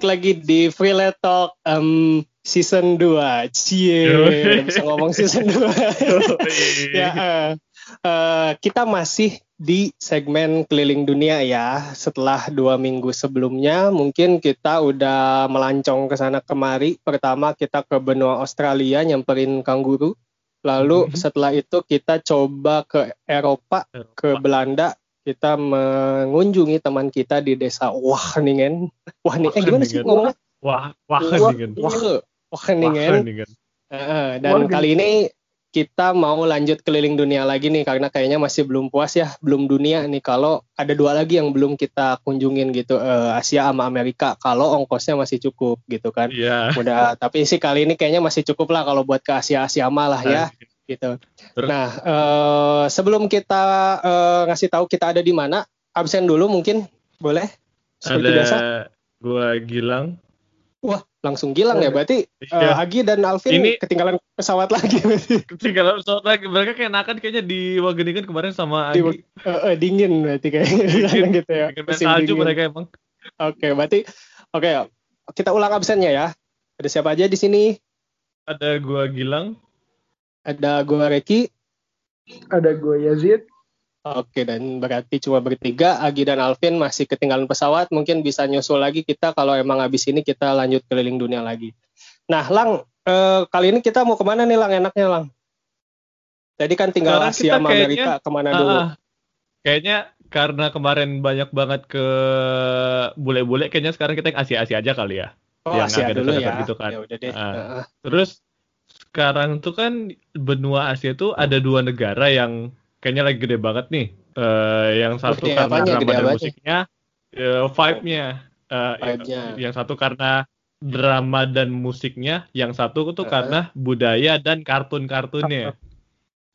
Balik lagi di Freelance Talk um, season 2. Cie, bisa ngomong season 2. ya, uh, uh, kita masih di segmen keliling dunia ya. Setelah dua minggu sebelumnya, mungkin kita udah melancong ke sana kemari. Pertama kita ke benua Australia nyamperin kanguru. Lalu Mhm. setelah itu kita coba ke Eropa, ke Belanda. Kita mengunjungi teman kita di desa Wageningen. Wah, eh gimana sih ngomongnya? Wah, wah nih Wah, Wageningen. kan. Heeh, dan kali ini kita mau lanjut keliling dunia lagi nih karena kayaknya masih belum puas ya, belum dunia nih kalau ada dua lagi yang belum kita kunjungin gitu eh, Asia sama Amerika kalau ongkosnya masih cukup gitu kan. Iya. Udah, tapi sih kali ini kayaknya masih cukup lah kalau buat ke Asia Asia malah ya gitu. Terus? Nah, eh, sebelum kita eh, ngasih tahu kita ada di mana, absen dulu mungkin boleh seperti Ada biasa. gua Gilang. Wah, langsung gilang ya berarti eh, Iya. Agi dan Alvin Ini- ketinggalan pesawat lagi berarti. Tinggal pesawat lagi. Mereka kayak nakan kayaknya di Wageningen kemarin sama Di- Agi. Eh, eh, dingin berarti kayaknya gitu ya. Musim salju dingin. mereka emang. Oke, berarti oke kita ulang absennya ya. Ada siapa aja di sini? Ada gua Gilang. Ada gua Reki. ada gue Yazid Oke, dan berarti cuma bertiga. Agi dan Alvin masih ketinggalan pesawat. Mungkin bisa nyusul lagi kita kalau emang habis ini kita lanjut keliling dunia lagi. Nah, Lang, eh, kali ini kita mau ke mana nih, Lang? Enaknya, Lang? Tadi kan tinggal Sekarang Asia sama kayaknya- Amerika, ke mana Ah, dulu? ah. Kayaknya karena kemarin banyak banget ke bule-bule, kayaknya sekarang kita yang Asia-Asia aja kali ya. Oh, yang Asia agak dulu ya. gitu kan. Ya udah deh. Heeh. Terus sekarang tuh kan benua Asia tuh ada dua negara yang kayaknya lagi gede banget nih. Eh, yang satu Gede karena apanya? drama Gede dan apanya? musiknya, eh, vibe-nya. Eh, Vibe-nya. Yang satu karena drama dan musiknya, yang satu tuh Heeh. karena budaya dan kartun-kartunnya.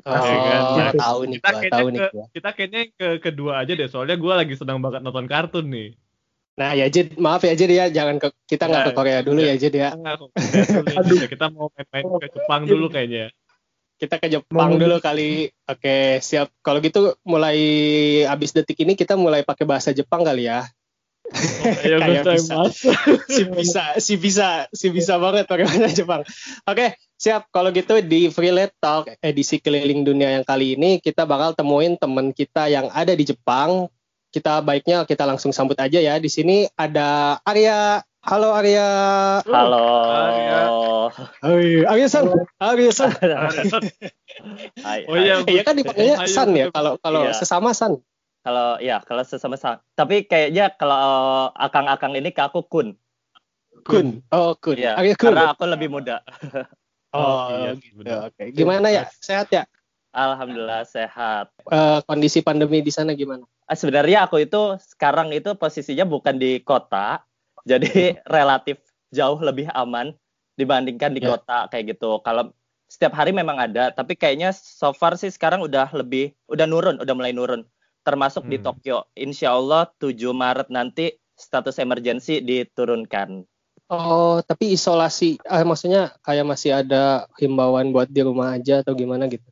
Oh, Iya kan? gua tahu nih, Kita gua kayaknya tahu nih. ke- gua. Kita kayaknya ke kedua aja deh, soalnya gue lagi senang banget nonton kartun nih. Nah ya Jid, maaf ya Jid ya, jangan ke kita nggak Ya, ke Korea dulu ya. ya Jid ya. Enggak kok, kita ya. mau main-main ke Jepang dulu kayaknya. Kita ke Jepang Mau- dulu kali. Oke siap. Kalau gitu mulai abis detik ini kita mulai pakai bahasa Jepang kali ya. Ayo Kayak gue bisa. Si bisa, si bisa, si bisa banget pakai bahasa Jepang. Oke siap. Kalau gitu di Freelance Talk edisi keliling dunia yang kali ini kita bakal temuin teman kita yang ada di Jepang. Kita baiknya kita langsung sambut aja ya. Di sini ada Arya. Halo Arya. Halo. Arya. Hai, Arya San. Arya San. Hai, Oh iya, Iya kan dipanggilnya San ya kalau kalau Iya. sesama San. Kalau ya kalau sesama sama. Tapi kayaknya kalau akang-akang ini ke aku kun. Kun. Oh, Kun. Iya. Arya Kun. Karena aku lebih muda. Oh, iya, gitu. benar. Oke. Gimana ya? Sehat ya? Alhamdulillah sehat. Eh, kondisi pandemi di sana gimana? Ah, Sebenarnya aku itu sekarang itu posisinya bukan di kota, jadi relatif jauh lebih aman dibandingkan di Ya. kota kayak gitu. Kalau setiap hari memang ada, tapi kayaknya so far sih sekarang udah lebih, udah nurun, udah mulai nurun. Termasuk di Hmm. Tokyo. Insya Allah 7 Maret nanti status emergency diturunkan. Oh, tapi isolasi, eh, maksudnya kayak masih ada himbauan buat di rumah aja atau gimana gitu?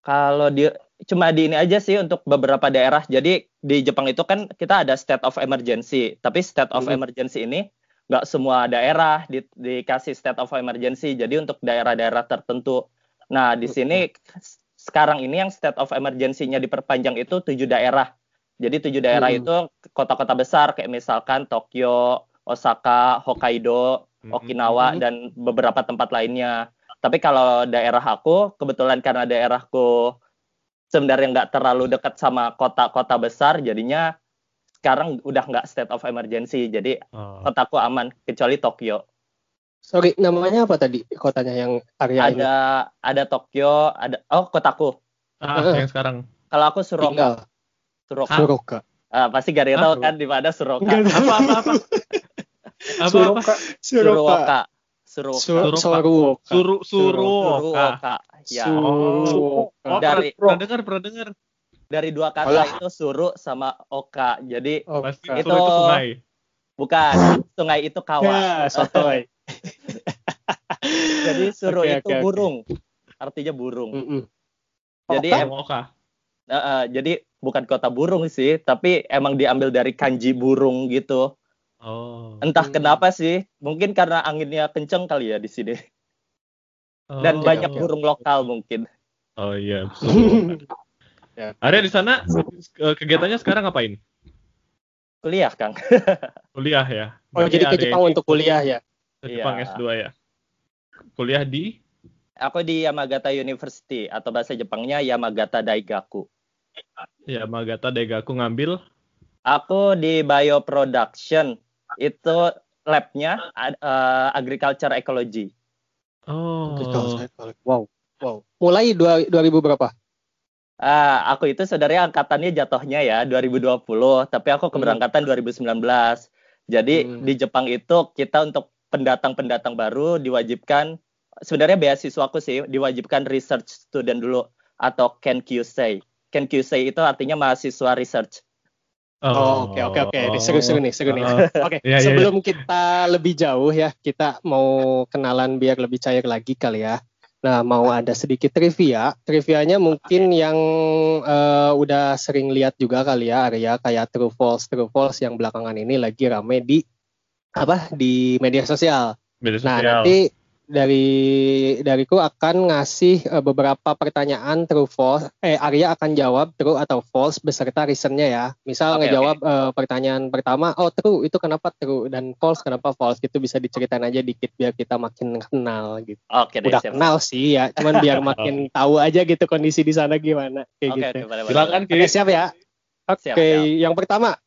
Kalau di cuma di ini aja sih untuk beberapa daerah. Jadi di Jepang itu kan kita ada state of emergency, tapi state of Mhm. emergency ini nggak semua daerah di- dikasih state of emergency. Jadi untuk daerah-daerah tertentu. Nah di sini s- sekarang ini yang state of emergency-nya diperpanjang itu tujuh daerah. Jadi tujuh daerah Mhm. itu kota-kota besar kayak misalkan Tokyo, Osaka, Hokkaido, Okinawa Mhm. dan beberapa tempat lainnya. Tapi kalau daerah aku, kebetulan karena daerahku sebenarnya nggak terlalu dekat sama kota-kota besar, jadinya sekarang udah nggak state of emergency. Jadi Oh. kotaku aman, kecuali Tokyo. Sorry, namanya apa tadi kotanya yang Arya ini? Ada ada Tokyo, ada oh kotaku. Ah, yang sekarang. Kalau aku Suroka, Tinggal. Suroka. Suroka. Ah, pasti gak Ah, tahu kan di mana Suroka. Apa apa apa? Apa apa? Suroka Suroka. Suroka. Su- Suroka. Suruoka. Suru Suruoka. Ya. Suruoka. Oh, Dari- pernah, dengar, pernah dengar. Dari dua kata Alah. itu suru sama oka. Jadi Oka. Itu- Suru itu sungai. bukan sungai itu kawah. Ya, sotoy. Jadi suru Oke, itu oke. burung. Artinya burung. Mm-mm. Jadi Oka? em- Oka. eh, eh, jadi bukan kota burung sih, tapi emang diambil dari kanji burung gitu. Oh. Entah Hmm. kenapa sih, mungkin karena anginnya kenceng kali ya di sini. Dan Oh. banyak burung lokal mungkin. Oh iya. Ya. Arya di sana eh, kegiatannya sekarang ngapain? Kuliah, Kang. Kuliah ya. Oh, jadi ke Berarti Jepang untuk kuliah ya? Ke Jepang Iya. S2 ya. Kuliah di Aku di Yamagata University atau bahasa Jepangnya Yamagata Daigaku. Yamagata Daigaku ngambil Aku di bioproduction. Itu labnya eh, agriculture ecology. Oh. Wow, wow. Mulai dua, 2000 berapa? Ah, aku itu sebenarnya angkatannya jatuhnya ya 2020, tapi aku keberangkatan 2019. Jadi Hmm. di Jepang itu kita untuk pendatang-pendatang baru diwajibkan sebenarnya beasiswaku sih diwajibkan research student dulu atau Ken Kyusei. Ken Kyusei itu artinya mahasiswa research. Oh, oke oke oke. Ini Seru-seru nih, seru nih. Oh. Oke, Iya, iya, sebelum kita lebih jauh ya, kita mau kenalan biar lebih cair lagi kali ya. Nah, mau ada sedikit trivia. Trivianya mungkin yang eh, udah sering lihat juga kali ya, Arya, kayak true false, true false yang belakangan ini lagi rame di apa di media sosial. Media Nah, sosial. nanti dari dariku akan ngasih eh, beberapa pertanyaan true false. Eh, Arya akan jawab true atau false beserta reasonnya ya. Misal Oke, ngejawab eh, pertanyaan pertama, oh true itu kenapa true dan false kenapa false gitu bisa diceritain aja dikit biar kita makin kenal gitu. Oke deh, Udah siap. kenal sih ya, cuman biar makin tahu aja gitu kondisi di sana gimana kayak Oke, gitu. oke, boleh, boleh, Silakan. Oke, Ki. siap ya. Oke, Siap, siap. yang pertama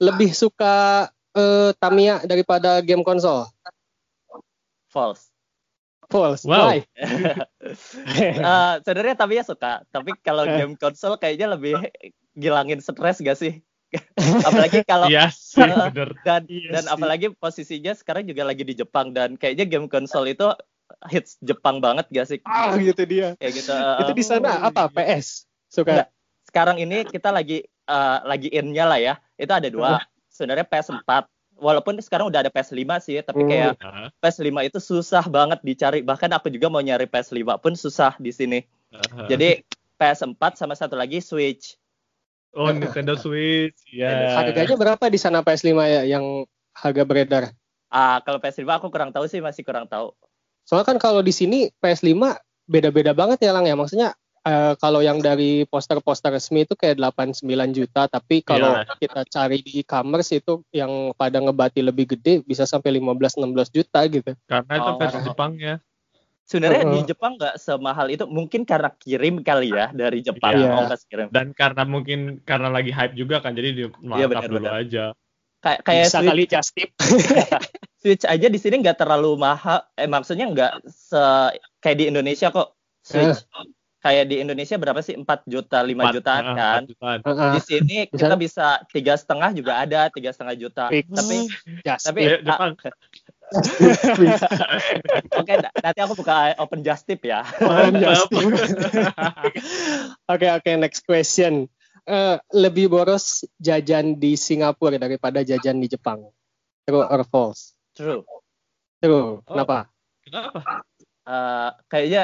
lebih suka eh, Tamiya daripada game konsol. False. False. Wow. Why? Eh, sebenarnya tapi ya suka, tapi kalau game konsol kayaknya lebih ngilangin stres gak sih? apalagi kalau Eh, bener. dan Iya dan sih. apalagi posisinya sekarang juga lagi di Jepang dan kayaknya game konsol itu hits Jepang banget gak sih? ah gitu dia. Kayak gitu. eh, itu di sana apa PS suka Enggak. sekarang ini kita lagi eh, lagi in-nya lah ya. Itu ada dua. Sebenarnya PS4. Walaupun sekarang udah ada PS5 sih, tapi Hmm. kayak Ah, PS5 itu susah banget dicari. Bahkan aku juga mau nyari PS5 pun susah di sini. ah. Jadi PS4 sama satu lagi Switch. oh Nintendo Switch, ya. harganya berapa di sana PS5 ya yang harga beredar Ah, kalau PS5 aku kurang tahu sih, masih kurang tahu. soalnya kan kalau di sini PS5 beda-beda banget ya lang ya maksudnya eh, kalau yang dari poster-poster resmi itu kayak 89 juta tapi kalau Iya. kita cari di e-commerce itu yang pada ngebati lebih gede bisa sampai 15-16 juta gitu Karena itu Oh. versi Jepangnya. Sebenarnya Heeh. di Jepang nggak semahal itu. Mungkin karena kirim kali ya dari Jepang. Iya. ongkos kirim. Dan karena mungkin karena lagi hype juga kan, jadi di Iya, markup benar, dulu benar. aja. Kayak kayak bisa Switch, kali just tip Switch aja di sini nggak terlalu mahal. Eh maksudnya nggak se kayak di Indonesia kok. Switch kayak di Indonesia berapa sih? 4 juta, 5 Empat- jutaan ah, kan. jutaan. Heeh. Di sini Bisa. kita bisa tiga setengah juga ada tiga setengah juta. Fix. Tapi Just tapi Jepang. oke na- nanti aku buka open just tip ya. Just tip. Oke oke next question. Eh, lebih boros jajan di Singapura daripada jajan di Jepang. True or false? True. True. Oh. Kenapa? Kenapa? Eh, kayaknya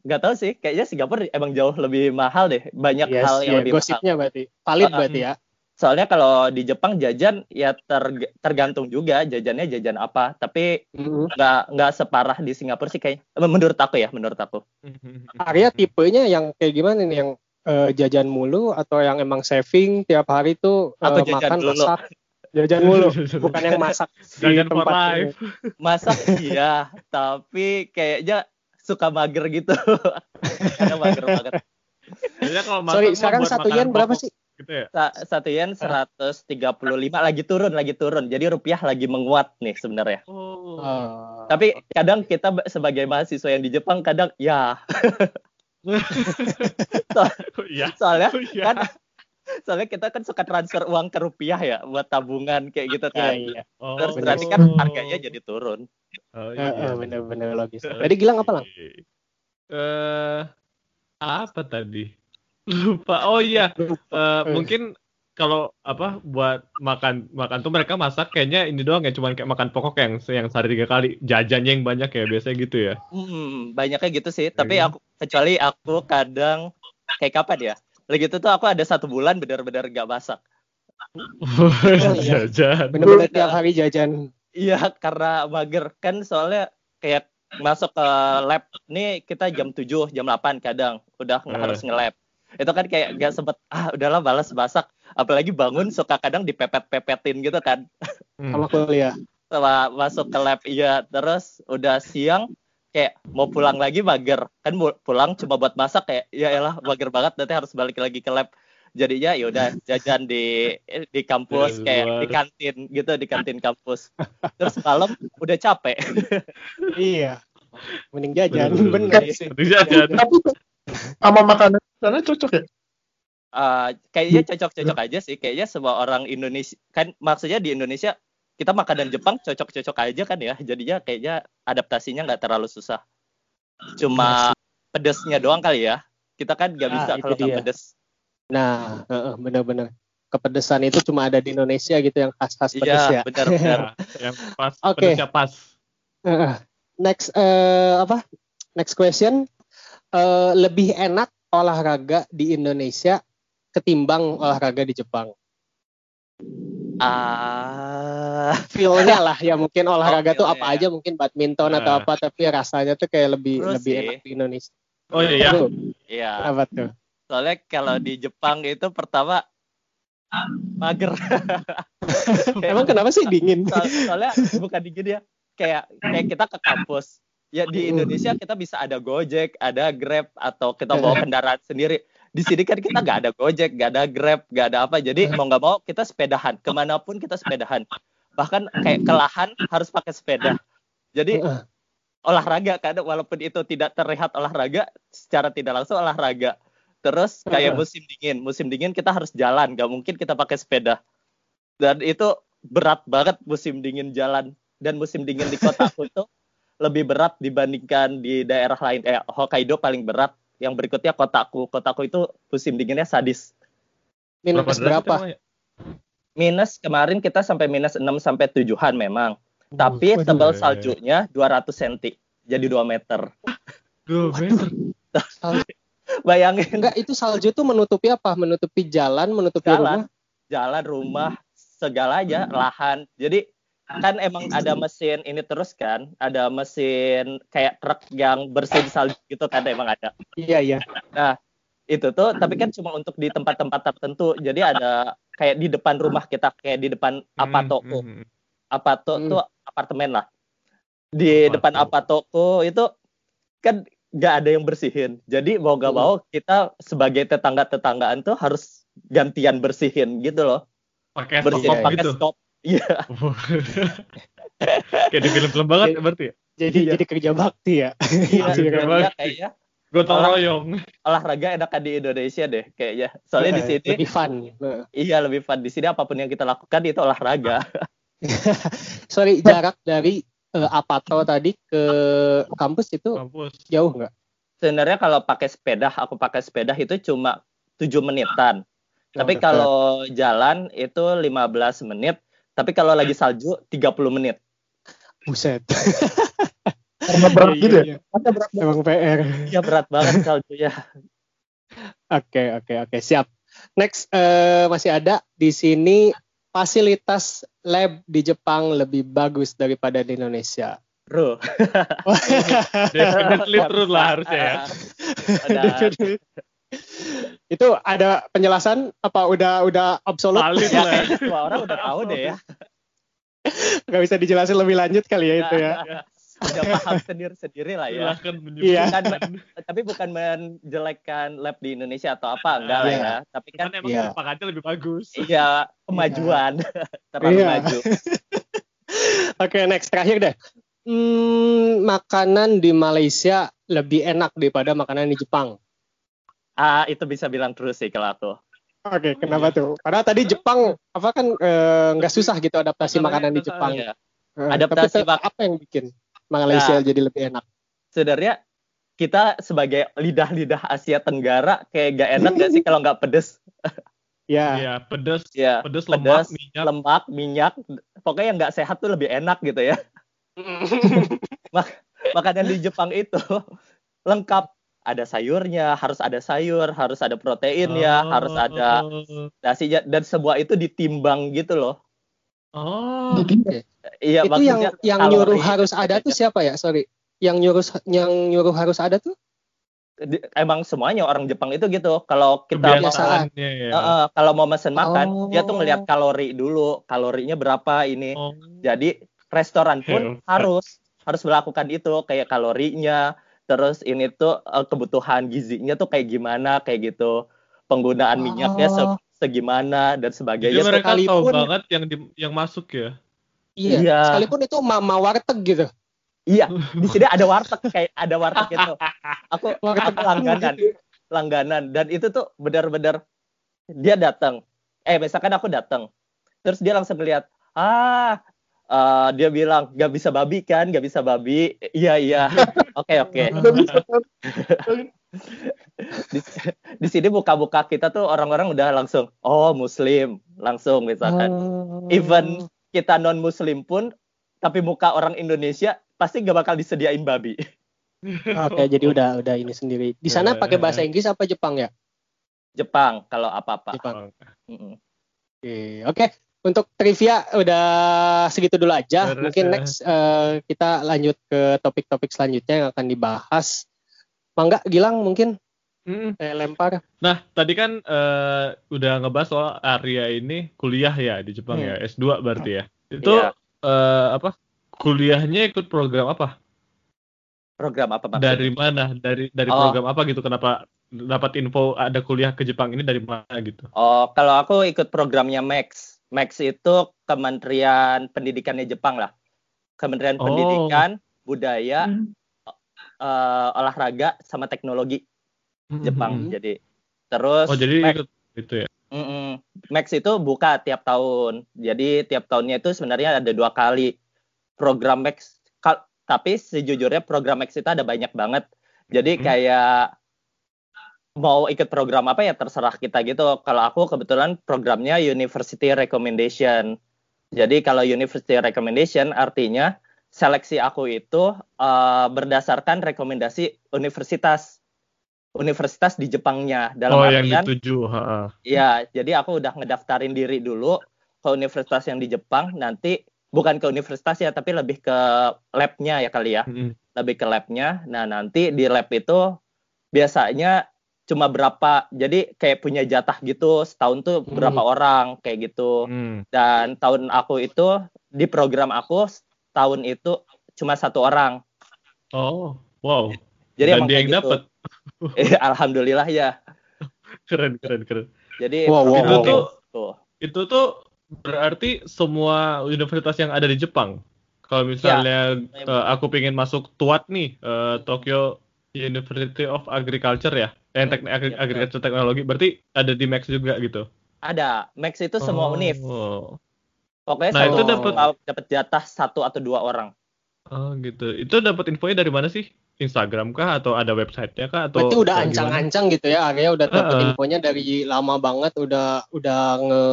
nggak tahu sih. Kayaknya Singapura emang jauh lebih mahal deh. Banyak Yes, hal yang iya, lebih mahal. gosipnya berarti. Valid Ah, berarti ya. Soalnya kalau di Jepang jajan ya ter- tergantung juga jajannya jajan apa. Tapi Mhm. nggak nggak separah di Singapura sih kayaknya. Menurut aku ya, menurut aku. Arya tipenya yang kayak gimana nih yang eh, jajan mulu atau yang emang saving tiap hari tuh eh, Aku jajan makan dulu. masak jajan mulu bukan yang masak di Jajan for tempat life. Masak iya, tapi kayaknya suka mager gitu. Kadang mager banget. Biasanya kalau sorry sekarang satu yen berapa pokok sih Gitu ya. Sa- Satu yen 135 lagi turun, lagi turun. Jadi rupiah lagi menguat nih sebenarnya. Oh. Eh, Tapi kadang kita sebagai mahasiswa yang di Jepang kadang ya Iya. soalnya Oh, iya. kan soalnya kita kan suka transfer uang ke rupiah ya buat tabungan kayak gitu iya kan. iya Oh. Terus berarti kan harganya jadi turun. Oh, iya. eh, bener-bener logis tadi Gilang apa lang Eh apa tadi? Lupa. Oh iya, Eh, mungkin kalau apa buat makan makan tuh mereka masak kayaknya ini doang ya cuman kayak makan pokok yang yang sehari tiga kali jajannya yang banyak ya biasanya gitu ya Hmm, banyaknya gitu sih. Tapi Iya. aku kecuali aku kadang kayak kapan ya? Lagi itu tuh aku ada satu bulan benar-benar gak masak. iya. Jajan. Bener-bener tiap hari jajan. Iya, karena mager kan soalnya kayak masuk ke lab nih kita jam 7, jam 8 kadang udah Eh. harus nge-lab. Itu kan kayak gak sempet ah udahlah balas masak. Apalagi bangun suka kadang dipepet-pepetin gitu kan. Hmm. Sama kuliah. Sama masuk ke lab iya terus udah siang kayak mau pulang lagi mager. Kan pulang cuma buat masak kayak ya elah mager banget nanti harus balik lagi ke lab. Jadinya ya udah jajan di di kampus Di kayak di kantin gitu di kantin kampus. Terus malam udah capek. Iya. Mending jajan. Bener sih. Mending jajan. Tapi sama makanan sana cocok ya? Eh, kayaknya cocok-cocok aja sih. Kayaknya semua orang Indonesia kan maksudnya di Indonesia kita makanan Jepang cocok-cocok aja kan ya. Jadinya kayaknya adaptasinya nggak terlalu susah. Cuma pedesnya doang kali ya. Kita kan nggak Ah, bisa itu kalau nggak pedes. Nah, heeh, bener-bener. Kepedesan itu cuma ada di Indonesia gitu yang khas-khas pedes Iya, ya. benar-benar. Ya, yang pas, Oke. pedasnya pas. Heeh. Next eh, apa? Next question. Eh, lebih enak olahraga di Indonesia ketimbang olahraga di Jepang. Ah, Feel-nya lah ya mungkin olahraga Oh, tuh apa ya. aja mungkin badminton atau Nah. apa tapi rasanya tuh kayak lebih Terus lebih sih. enak di Indonesia. Oh iya. Iya. apa tuh? Soalnya kalau di Jepang itu pertama mager. Emang kenapa sih dingin? Soal- soalnya bukan dingin ya kayak kayak kita ke kampus ya di Indonesia kita bisa ada Gojek ada Grab atau kita bawa kendaraan sendiri di sini kan kita nggak ada Gojek nggak ada Grab nggak ada apa. Jadi mau nggak mau kita sepedahan. Ke mana pun kita sepedahan. Bahkan kayak ke lahan harus pakai sepeda. Jadi olahraga kan walaupun itu tidak terlihat olahraga secara tidak langsung olahraga. Terus kayak musim dingin. Musim dingin kita harus jalan nggak mungkin kita pakai sepeda. Dan itu berat banget musim dingin jalan. Dan musim dingin di kotaku tuh lebih berat dibandingkan di daerah lain. Eh Hokkaido paling berat yang berikutnya kotaku kotaku itu musim dinginnya sadis Minus berapa? emang ya? minus kemarin kita sampai minus 6 sampai 7-an memang tapi waduh. tebal saljunya 200 cm jadi 2 meter Duh, meter. bayangin Enggak, itu salju tuh menutupi apa? Menutupi jalan, menutupi Jalan. rumah. jalan rumah segalanya lahan jadi kan emang ada mesin ini terus kan ada mesin kayak truk yang bersihin salju gitu kan emang ada Iya, iya. itu tuh tapi kan cuma untuk di tempat-tempat tertentu jadi ada kayak di depan rumah kita kayak di depan apa Hmm, toko hmm, hmm. apa tuh Hmm. tuh apartemen lah di Apato. depan apa toko itu kan nggak ada yang bersihin jadi mau Hmm. mau kita sebagai tetangga tetanggaan tuh harus gantian bersihin gitu loh Pakai bersihin stop pakai gitu. stop iya Kayak di film-film banget ya berarti ya. Jadi Iya. jadi kerja bakti ya. iya Kerja kayaknya bakti. kayaknya Gotong royong. olahraga enakan di Indonesia deh kayaknya soalnya di sini lebih fun. Iya lebih fun di sini apa pun yang kita lakukan itu olahraga Sorry, jarak dari eh, Apato tadi ke kampus itu Kampus. jauh nggak? sebenarnya kalau pakai sepeda aku pakai sepeda itu cuma 7 menitan Tapi dekat. kalau jalan itu 15 menit, tapi kalau lagi salju 30 menit. Buset. Karena berat Iya, gitu iya, ya? iya. Masa berat banget. Emang PR. Iya berat banget saljunya. Oke, oke, oke, siap. Next eh, masih ada di sini fasilitas lab di Jepang lebih bagus daripada di Indonesia. Bro. Definitely true lah harusnya ya. Ada itu ada penjelasan apa udah udah absolut Valid ya lah. semua orang udah tahu deh ya. nggak bisa dijelasin lebih lanjut kali ya itu ya udah paham sendiri-sendiri lah ya. Iya. menyebutkan. Tapi bukan menjelekkan lab di Indonesia atau apa, enggak lah Iya. ya. Tapi kan Kan emang Iya. lapangannya lebih bagus. iya kemajuan terlalu Iya. maju. oke next terakhir deh hmm, makanan di Malaysia lebih enak daripada makanan di Jepang Ah, itu bisa bilang terus sih kalau aku. Oke, kenapa tuh? Padahal tadi Jepang apa kan eh, nggak susah gitu adaptasi makanan di Jepang. Iya. Eh, Adaptasi tapi mak- apa yang bikin Malaysia Nah. jadi lebih enak? Sebenarnya kita sebagai lidah-lidah Asia Tenggara kayak gak enak gak sih kalau nggak pedes? Ya, Iya, pedes, Ya, pedes, lemak, pedas, minyak. lemak, minyak, pokoknya yang nggak sehat tuh lebih enak gitu ya. Makanan di Jepang itu lengkap ada sayurnya, harus ada sayur, harus ada proteinnya, harus ada Oh. nasinya dan semua itu ditimbang gitu loh. Oh. Iya, itu yang yang kalori nyuruh itu harus ada tuh siapa ya? Sorry. Yang nyuruh yang nyuruh harus ada tuh? di- emang semuanya orang Jepang itu gitu. Kalau kita Kebiasaannya ya. Eh, eh, kalau mau mesen makan, Oh. dia tuh ngelihat kalori dulu, kalorinya berapa ini. Oh. Jadi restoran pun Hebat. harus harus melakukan itu kayak kalorinya, terus ini tuh eh, kebutuhan gizinya tuh kayak gimana kayak gitu. Penggunaan minyaknya se- Oh. segimana dan Jadi sebagainya. mereka tahu sekalipun- banget yang di, yang masuk ya. Iya. Iya. Sekalipun itu mama warteg gitu. Iya, di sini ada warteg kayak ada warteg itu. Aku Warteg aku langganan, gitu. langganan dan itu tuh benar-benar dia datang. Eh, misalkan aku datang. Terus dia langsung lihat, "Ah, eh, dia bilang gak bisa babi kan, gak bisa babi. Iya iya. Oke oke. Di, di sini buka-buka kita tuh orang-orang udah langsung, oh Muslim, langsung misalkan. Oh. Even kita non Muslim pun, tapi muka orang Indonesia pasti gak bakal disediain babi. Oke, jadi udah udah ini sendiri. Di sana pakai bahasa Inggris apa Jepang ya? Jepang kalau apa-apa. Jepang. Oke, oke. Untuk trivia udah segitu dulu aja. Beres Mungkin ya. next eh, kita lanjut ke topik-topik selanjutnya yang akan dibahas. Mangga, Gilang mungkin Mm. saya lempar. Nah, tadi kan eh, udah ngebahas soal Arya ini kuliah ya di Jepang Hmm. ya, S2 berarti ya. Itu Iya. eh, apa? Kuliahnya ikut program apa? Program apa maksudnya? Dari mana? Dari dari Oh. program apa gitu? Kenapa dapat info ada kuliah ke Jepang ini dari mana gitu? Oh, kalau aku ikut programnya Max. Max itu Kementerian Pendidikannya Jepang lah. Kementerian Oh. Pendidikan, Budaya, eh, Olahraga, sama Teknologi Jepang. Mhm. Jadi terus Oh, jadi Max, ikut itu ya. Mm-mm. Max itu buka tiap tahun. Jadi tiap tahunnya itu sebenarnya ada dua kali program Max. Tapi sejujurnya program Max itu ada banyak banget. Jadi Hmm. kayak mau ikut program apa ya terserah kita gitu. Kalau aku kebetulan programnya University Recommendation. Jadi kalau University Recommendation artinya seleksi aku itu eh, berdasarkan rekomendasi universitas universitas di Jepangnya dalam Oh, yang artian dituju, heeh. Ya, jadi aku udah ngedaftarin diri dulu ke universitas yang di Jepang. Nanti bukan ke universitas ya, tapi lebih ke labnya ya kali ya. Mm-mm. Lebih ke labnya. Nah, nanti di lab itu biasanya cuma berapa. Jadi kayak punya jatah gitu. Setahun tuh Hmm. berapa orang kayak gitu. Hmm. Dan tahun aku itu di program aku tahun itu cuma satu orang. Oh, wow. Jadi Dan emang dia yang gitu. dapat. Eh, Alhamdulillah ya. Keren, keren, keren. Jadi Wow, wow, Itu program tuh tuh. itu tuh berarti semua universitas yang ada di Jepang. Kalau misalnya Ya. eh, aku pengen masuk TUAT nih, eh, Tokyo University of Agriculture ya, eh, teknik agri- Ya, agriculture teknologi, berarti ada di Max juga gitu. ada. Max itu semua Oh. univ. Pokoknya Nah, satu itu dapat dapat- jatah satu atau dua orang. Oh gitu. Itu dapat infonya dari mana sih? Instagram kah atau ada websitenya kah atau Berarti udah ancang-ancang gitu ya, Arya udah dapat Heeh. infonya dari lama banget, udah udah nge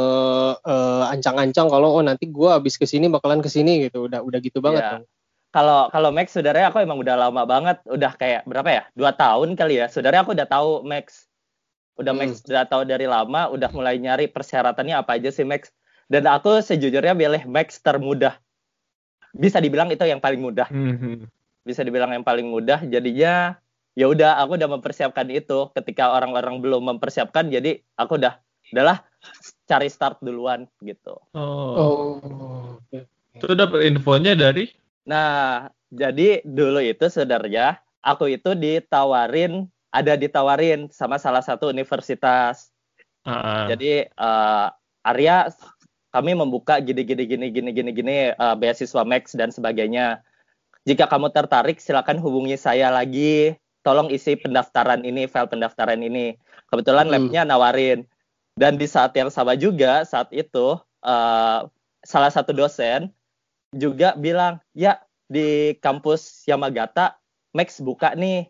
eh, ancang-ancang kalau oh nanti gua habis ke sini bakalan ke sini gitu, udah udah gitu banget Iya. dong. Kalau kalau Max saudaranya aku emang udah lama banget, udah kayak berapa ya? Dua tahun kali ya. Saudaranya aku udah tahu Max. Udah Hmm. Max udah tahu dari lama, udah mulai nyari persyaratannya apa aja sih Max. Dan aku sejujurnya pilih Max termudah. Bisa dibilang itu yang paling mudah. Mhm. Bisa dibilang yang paling mudah. Jadinya ya udah aku udah mempersiapkan itu. Ketika orang-orang belum mempersiapkan, jadi aku udah udahlah cari start duluan gitu. Oh. Oh. Itu dapat infonya dari Nah, jadi dulu itu sebenarnya aku itu ditawarin, ada ditawarin sama salah satu universitas. Ah. Jadi eh, Arya, kami membuka gini gini gini gini gini gini eh, beasiswa Max dan sebagainya. Jika kamu tertarik, silakan hubungi saya lagi. Tolong isi pendaftaran ini, file pendaftaran ini. Kebetulan Hmm. labnya nawarin. Dan di saat yang sama juga, saat itu eh, salah satu dosen juga bilang, ya di kampus Yamagata Max buka nih.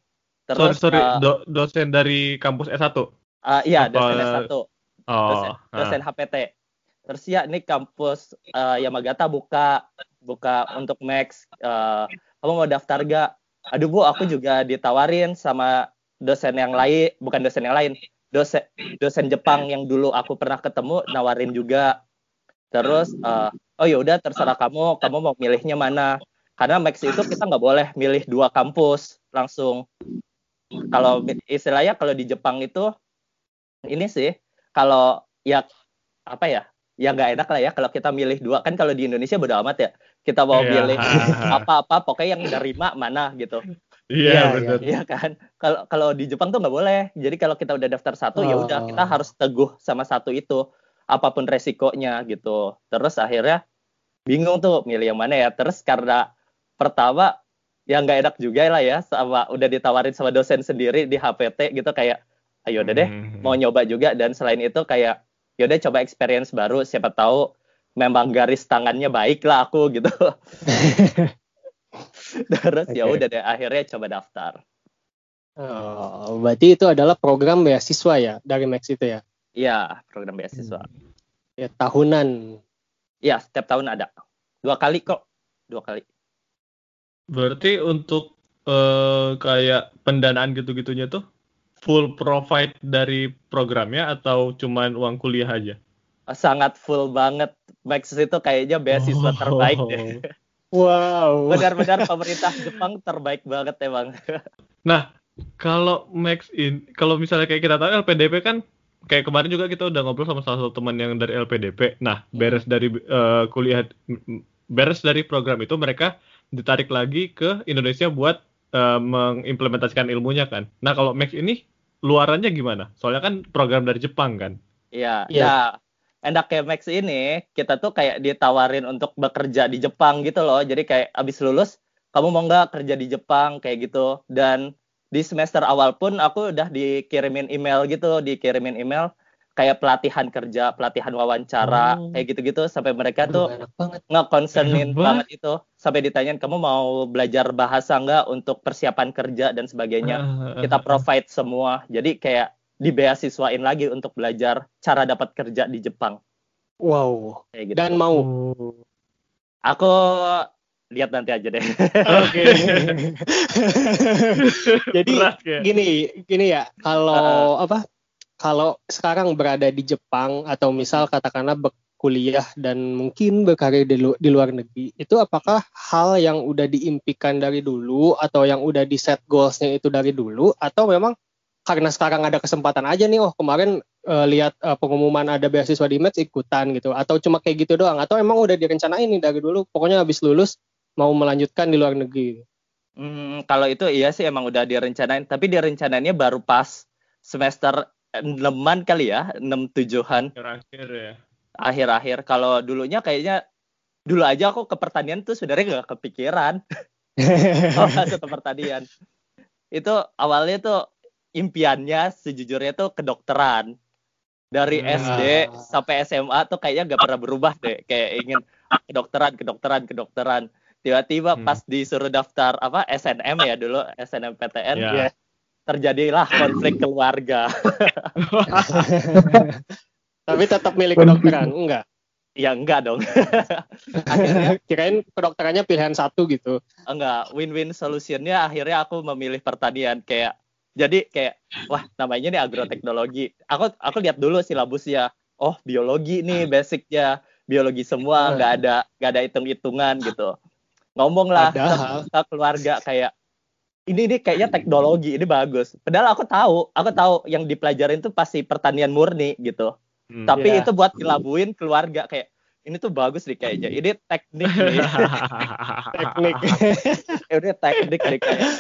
sorry Terus, sorry eh, do- dosen dari kampus S1. eh, iya apa- dosen S1 Oh. dosen, ah. dosen HPT. Terus ya ini kampus eh, Yamagata buka buka untuk Max. Eh, kamu mau daftar gak? Aduh bu, aku juga ditawarin sama dosen yang lain bukan dosen yang lain dosen dosen Jepang yang dulu aku pernah ketemu nawarin juga terus uh, oh ya udah terserah kamu kamu mau milihnya mana karena Max itu kita nggak boleh milih dua kampus langsung kalau istilahnya kalau di Jepang itu ini sih kalau ya apa ya ya nggak enak lah ya kalau kita milih dua kan kalau di Indonesia bodo amat ya kita mau yeah. milih apa-apa pokoknya yang nerima mana gitu Iya, yeah, betul. Iya kan. Kalau kalau di Jepang tuh nggak boleh. Jadi kalau kita udah daftar satu oh. ya udah kita oh. harus teguh sama satu itu apa pun resikonya gitu. Terus akhirnya bingung tuh milih yang mana ya. Terus karena pertama yang nggak enak juga lah ya sama udah ditawarin sama dosen sendiri di HPT gitu kayak ayo udah deh hmm. mau nyoba juga dan selain itu kayak yaudah coba experience baru siapa tahu memang garis tangannya baik lah aku gitu terus okay. ya udah deh akhirnya coba daftar oh, berarti itu adalah program beasiswa ya dari Max itu ya iya program beasiswa hmm. ya tahunan ya setiap tahun ada dua kali kok dua kali berarti untuk uh, kayak pendanaan gitu-gitunya tuh full provide dari programnya atau cuman uang kuliah aja? Sangat full banget. Max itu kayaknya beasiswa oh. terbaik deh. Wow. Benar-benar pemerintah Jepang terbaik banget emang. Nah, kalau Max in, kalau misalnya kayak kita tahu LPDP kan kayak kemarin juga kita udah ngobrol sama salah satu teman yang dari LPDP. Nah, beres dari uh, kuliah beres dari program itu mereka ditarik lagi ke Indonesia buat uh, mengimplementasikan ilmunya kan. Nah, kalau Max ini luarannya gimana? Soalnya kan program dari Jepang kan. Iya, iya. Ya. Endak kayak Max ini, kita tuh kayak ditawarin untuk bekerja di Jepang gitu loh. Jadi kayak abis lulus, kamu mau nggak kerja di Jepang kayak gitu. Dan di semester awal pun aku udah dikirimin email gitu, dikirimin email kayak pelatihan kerja, pelatihan wawancara, oh. kayak gitu-gitu sampai mereka tuh nggak concernin banget. banget itu sampai ditanyain kamu mau belajar bahasa nggak untuk persiapan kerja dan sebagainya. Uh, uh, Kita provide semua. Jadi kayak dibeasiswain lagi untuk belajar cara dapat kerja di Jepang. Wow. Kayak gitu. Dan mau. Oh. Aku lihat nanti aja deh. Oke. Jadi gini, gini ya, kalau uh, apa? kalau sekarang berada di Jepang atau misal katakanlah berkuliah dan mungkin berkarir di, lu di luar negeri, itu apakah hal yang udah diimpikan dari dulu atau yang udah di set goalsnya itu dari dulu atau memang karena sekarang ada kesempatan aja nih, oh kemarin uh, lihat uh, pengumuman ada beasiswa di Match ikutan gitu, atau cuma kayak gitu doang, atau emang udah direncanain nih dari dulu, pokoknya habis lulus mau melanjutkan di luar negeri. Hmm, kalau itu iya sih emang udah direncanain, tapi direncanainnya baru pas semester enaman kali ya, enam tujuhan. Akhir-akhir ya. Akhir-akhir. Kalau dulunya kayaknya dulu aja aku ke pertanian tuh sebenarnya nggak kepikiran. oh, masuk ke pertanian. Itu awalnya tuh impiannya sejujurnya tuh kedokteran. Dari nah. SD sampai SMA tuh kayaknya nggak pernah berubah deh. Kayak ingin kedokteran, kedokteran, kedokteran. Tiba-tiba hmm. pas disuruh daftar apa SNM ya dulu SNMPTN. Yeah. Ya terjadilah konflik keluarga. Tapi tetap milik kedokteran, enggak? Ya enggak dong. akhirnya kirain kedokterannya pilihan satu gitu. Enggak, win-win solutionnya akhirnya aku memilih pertanian kayak jadi kayak wah namanya nih agroteknologi. Aku aku lihat dulu silabusnya. Oh, biologi nih basicnya. Biologi semua nggak ada nggak ada hitung-hitungan gitu. Ngomong lah ke, ke keluarga kayak ini ini kayaknya teknologi ini bagus. Padahal aku tahu, aku tahu yang dipelajarin tuh pasti pertanian murni gitu. Hmm, Tapi yeah. itu buat dilabuin keluarga kayak ini tuh bagus nih kayaknya. Ini teknik nih. teknik. ya udah teknik nih kayak.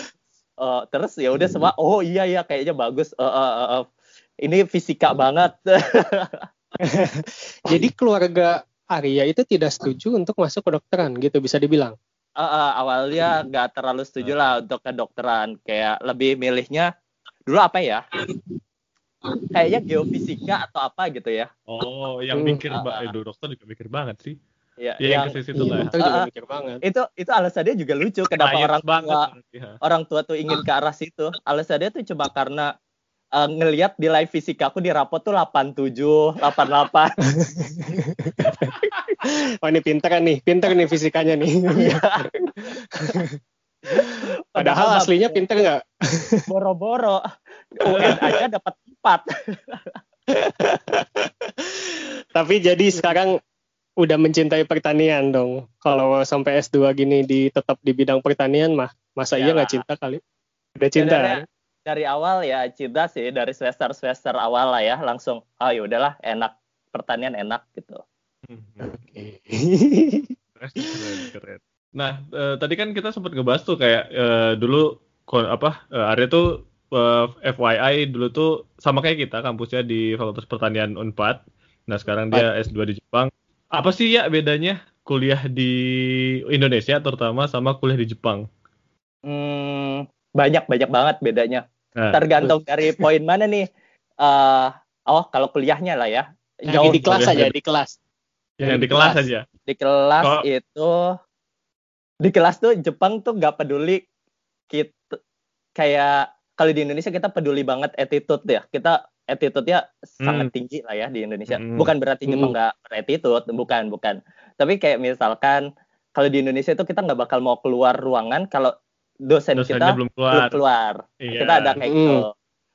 Uh, terus ya udah semua oh iya iya kayaknya bagus. Uh, uh, uh, uh. Ini fisika banget. Jadi keluarga Arya itu tidak setuju untuk masuk kedokteran gitu bisa dibilang uh, uh, awalnya nggak terlalu setuju lah untuk kedokteran kayak lebih milihnya dulu apa ya kayaknya geofisika atau apa gitu ya oh yang mikir uh, mbak uh, dokter juga mikir banget sih Ya, ya yang, ke situ lah. Ya. Uh, mikir banget. Itu itu alasannya juga lucu kenapa orang tua ya. orang tua tuh ingin ke arah situ. Alasannya tuh cuma karena uh, ngelihat di live fisika aku di rapot tuh 87, 88. oh ini pinter kan nih, pinter nih fisikanya nih. Iya. Padahal aslinya pinter nggak? Boro-boro. UN aja dapat 4. Tapi jadi sekarang udah mencintai pertanian dong. Kalau sampai S2 gini di tetap di bidang pertanian mah, masa iya Ya. nggak cinta kali? Udah cinta. Sebenarnya dari awal ya cinta sih dari semester semester awal lah ya langsung oh ya udahlah enak pertanian enak gitu. Oke. Keren, keren, keren. Nah, eh, tadi kan kita sempat ngebahas tuh kayak eh, dulu ko- apa eh, Arya tuh eh, FYI dulu tuh sama kayak kita kampusnya di Fakultas Pertanian Unpad. Nah, sekarang dia S2 di Jepang. Apa sih ya bedanya kuliah di Indonesia terutama sama kuliah di Jepang? Hmm, banyak banyak banget bedanya. Nah, Tergantung dari poin mana nih. Eh oh kalau kuliahnya lah ya. Jauh di kelas aja, di kelas. yang di kelas aja. di kelas Kalau- itu di kelas tuh Jepang tuh nggak peduli kita kayak kalau di Indonesia kita peduli banget attitude ya kita attitude-nya sangat Hmm. tinggi lah ya di Indonesia Hmm. bukan berarti Jepang Hmm. nggak attitude bukan bukan tapi kayak misalkan kalau di Indonesia itu kita nggak bakal mau keluar ruangan kalau dosen Dosennya kita belum belum keluar. keluar Iya. kita ada kayak gitu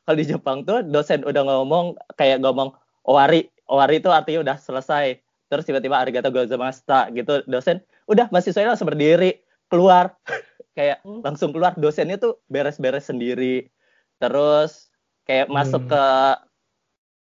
kalau di Jepang tuh dosen udah ngomong kayak ngomong owari owari itu artinya udah selesai terus tiba-tiba arigato gozaimashita gitu dosen udah mahasiswanya langsung berdiri keluar kayak Hmm. langsung keluar dosennya tuh beres-beres sendiri terus kayak masuk Hmm. ke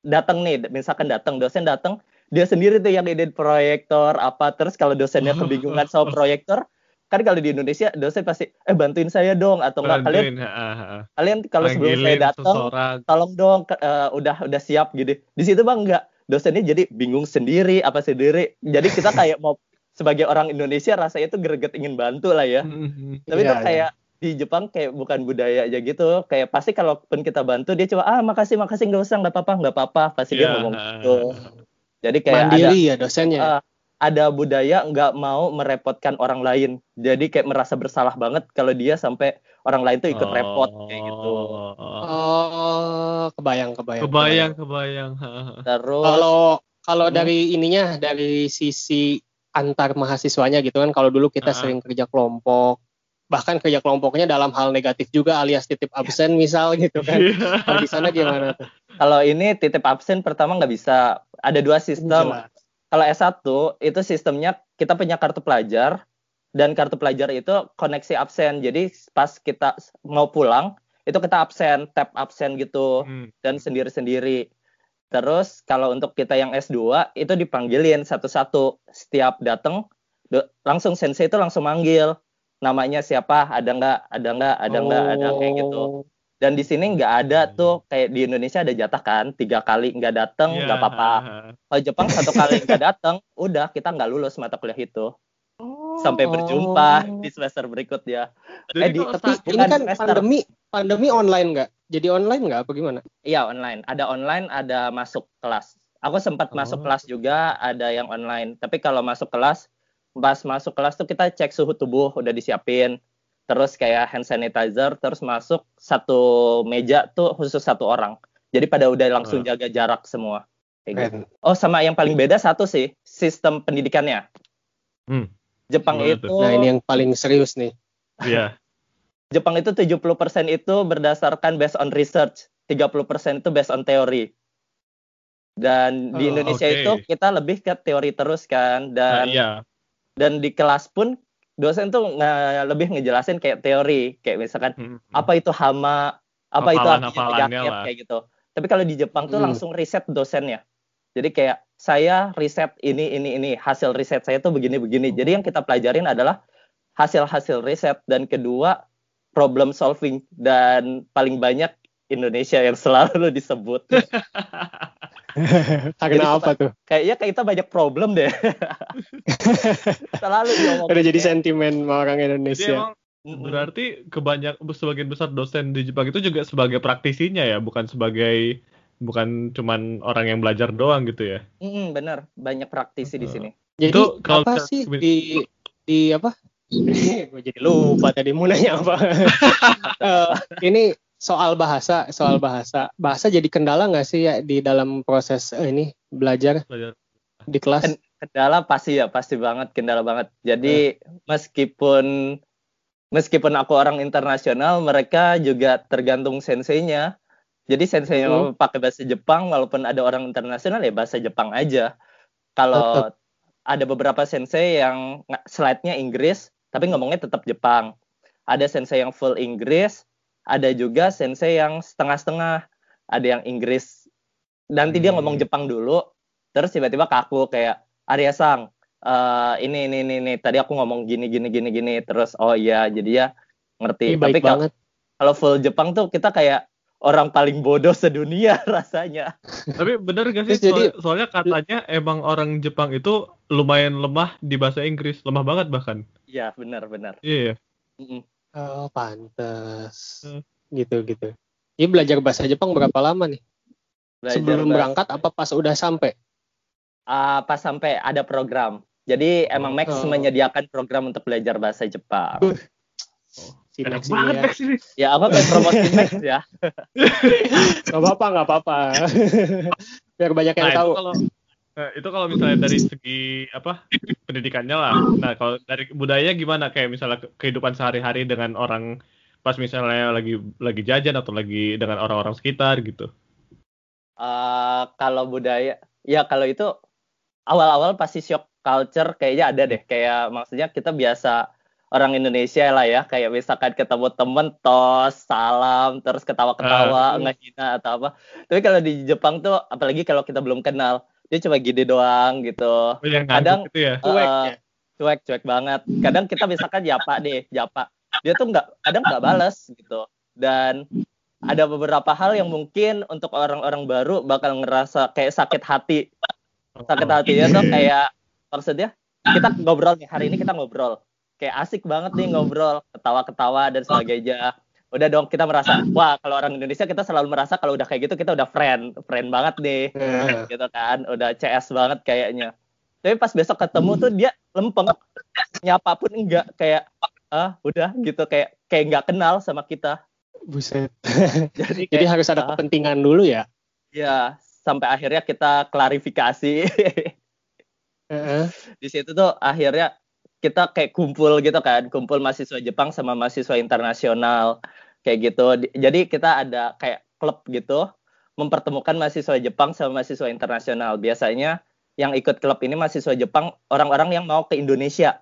datang nih misalkan datang dosen datang dia sendiri tuh yang ide proyektor apa terus kalau dosennya kebingungan sama proyektor kan kalau di Indonesia dosen pasti eh bantuin saya dong atau enggak kalian ha. kalian kalau sebelum saya datang seseorang. tolong dong eh, udah udah siap gitu di situ bang enggak dosennya jadi bingung sendiri apa sendiri jadi kita kayak mau sebagai orang Indonesia rasanya itu greget ingin bantu lah ya Mhm. tapi Iya, tuh kayak di Jepang kayak bukan budaya aja gitu kayak pasti kalaupun kita bantu dia coba ah makasih makasih nggak usah nggak apa-apa nggak apa-apa pasti dia Iya. ngomong gitu jadi kayak ada Mandiri ya dosennya. Ah, ada budaya nggak mau merepotkan orang lain jadi kayak merasa bersalah banget kalau dia sampai orang lain tuh ikut repot kayak gitu Oh. Oh, kebayang, kebayang. Kebayang, kebayang. Terus Kalau kalau Hmm. dari ininya dari sisi antar mahasiswanya gitu kan kalau dulu kita Ah. sering kerja kelompok bahkan kerja kelompoknya dalam hal negatif juga alias titip absen misal gitu kan. Iya. Kalau di sana gimana tuh? Kalau ini titip absen pertama nggak bisa. Ada dua sistem. Jelas. Kalau S1 itu sistemnya kita punya kartu pelajar dan kartu pelajar itu koneksi absen. Jadi pas kita mau pulang itu kita absen, tap absen gitu Hmm. dan sendiri-sendiri. Terus kalau untuk kita yang S2 itu dipanggilin satu-satu setiap datang langsung sensei itu langsung manggil namanya siapa ada nggak ada nggak ada nggak ada kayak gitu Oh. Dan di sini nggak ada tuh kayak di Indonesia ada jatah kan tiga kali nggak datang Iya, nggak apa-apa ha, ha. kalau Jepang satu kali nggak datang udah kita nggak lulus mata kuliah itu sampai berjumpa Oh. di semester berikutnya Jadi Eh, di- Tapi ini kan semester. pandemi, pandemi online nggak? Jadi online nggak apa gimana? iya online ada online ada masuk kelas aku sempat masuk Oh. kelas juga ada yang online tapi kalau masuk kelas pas masuk kelas tuh kita cek suhu tubuh udah disiapin terus kayak hand sanitizer terus masuk satu meja tuh khusus satu orang jadi pada udah langsung jaga jarak semua kayak gitu. Oh, sama yang paling beda satu sih, sistem pendidikannya. Hmm. Jepang Gimana itu? Nah ini yang paling serius nih. Iya. Jepang itu 70% itu berdasarkan based on research, 30% itu based on teori. Dan di Oh, Indonesia oke. itu kita lebih ke teori terus kan Nah, dan iya. dan di kelas pun dosen tuh nge- lebih ngejelasin kayak teori, kayak misalkan Hmm. apa itu hama, apa itu artinya Hafalan-hafalannya penyakit lah. kayak gitu. Tapi kalau di Jepang tuh Hmm. langsung riset dosennya. Jadi kayak saya riset ini ini ini hasil riset saya tuh begini begini. Jadi yang kita pelajarin adalah hasil-hasil riset dan kedua problem solving dan paling banyak Indonesia yang selalu disebut. Karena apa tuh? Kayaknya kita banyak problem deh. selalu diomongin. Udah jadi sentimen sama orang Jadi Indonesia. emang berarti kebanyak sebagian besar dosen di Jepang itu juga sebagai praktisinya ya, bukan sebagai bukan cuman orang yang belajar doang gitu ya. Mm, bener, banyak praktisi di sini. Jadi Itu kalau apa sih di di apa? Gue jadi lupa tadi mau nanya apa. Eh, ini soal bahasa, soal bahasa. Bahasa jadi kendala nggak sih ya di dalam proses eh, ini belajar Belajar. di kelas? Ken- kendala pasti ya pasti banget kendala banget jadi Eh. meskipun meskipun aku orang internasional, mereka juga tergantung senseinya. Jadi senseinya Hmm. mau pakai bahasa Jepang, walaupun ada orang internasional ya bahasa Jepang aja. Kalau ada beberapa sensei yang slide-nya Inggris, tapi ngomongnya tetap Jepang. Ada sensei yang full Inggris, ada juga sensei yang setengah-setengah. Ada yang Inggris, nanti dia Hmm. ngomong Jepang dulu, terus tiba-tiba kaku kayak Arya Sang, eh, ini ini ini ini tadi aku ngomong gini gini gini gini terus oh iya jadi ya ngerti Ini tapi kalau full Jepang tuh kita kayak orang paling bodoh sedunia rasanya Tapi bener gak sih? Jadi- Soal- soalnya katanya emang orang Jepang itu lumayan lemah di bahasa Inggris, lemah banget bahkan. iya benar benar Iya. Mm-mm. Oh, pantes. Hmm. Gitu gitu. Ini belajar bahasa Jepang berapa lama nih? Belajar Sebelum bahasa- berangkat apa pas udah sampai? Ah, pas sampai ada program jadi emang Max Oh. menyediakan program untuk belajar bahasa Jepang Si Enak Max ini banget ya. Max ini. ya kayak promosi Max ya Gak apa-apa, gak apa-apa. Biar banyak yang Nah, tahu. kalau eh, itu kalau misalnya dari segi apa pendidikannya lah. Nah, kalau dari budaya gimana? Kayak misalnya ke- kehidupan sehari-hari dengan orang pas misalnya lagi lagi jajan atau lagi dengan orang-orang sekitar gitu. Eh, kalau budaya ya kalau itu awal-awal pasti shock culture kayaknya ada deh kayak maksudnya kita biasa orang Indonesia lah ya kayak misalkan ketemu temen tos salam terus ketawa-ketawa Ah. ngehina atau apa tapi kalau di Jepang tuh apalagi kalau kita belum kenal dia cuma gini doang gitu. Oh, yang Kadang- gitu ya. Cuek Eh, ya? cuek cuek banget. Kadang kita misalkan japa deh japa. Dia tuh nggak kadang nggak balas gitu. Dan ada beberapa hal yang mungkin untuk orang-orang baru bakal ngerasa kayak sakit hati. Sakit Oh. hatinya tuh kayak maksudnya kita ngobrol nih hari ini kita ngobrol. Kayak asik banget nih ngobrol ketawa-ketawa dan sebagainya udah dong kita merasa wah kalau orang Indonesia kita selalu merasa kalau udah kayak gitu kita udah friend friend banget nih Nah, gitu kan udah CS banget kayaknya tapi pas besok ketemu tuh dia lempeng nyapa pun enggak kayak ah udah gitu kayak kayak nggak kenal sama kita buset. jadi Jadi kayak harus ada kepentingan dulu ya. ya sampai akhirnya kita klarifikasi Heeh. di situ tuh akhirnya kita kayak kumpul gitu kan kumpul mahasiswa Jepang sama mahasiswa internasional kayak gitu. Di- jadi kita ada kayak klub gitu mempertemukan mahasiswa Jepang sama mahasiswa internasional. Biasanya yang ikut klub ini mahasiswa Jepang orang-orang yang mau ke Indonesia.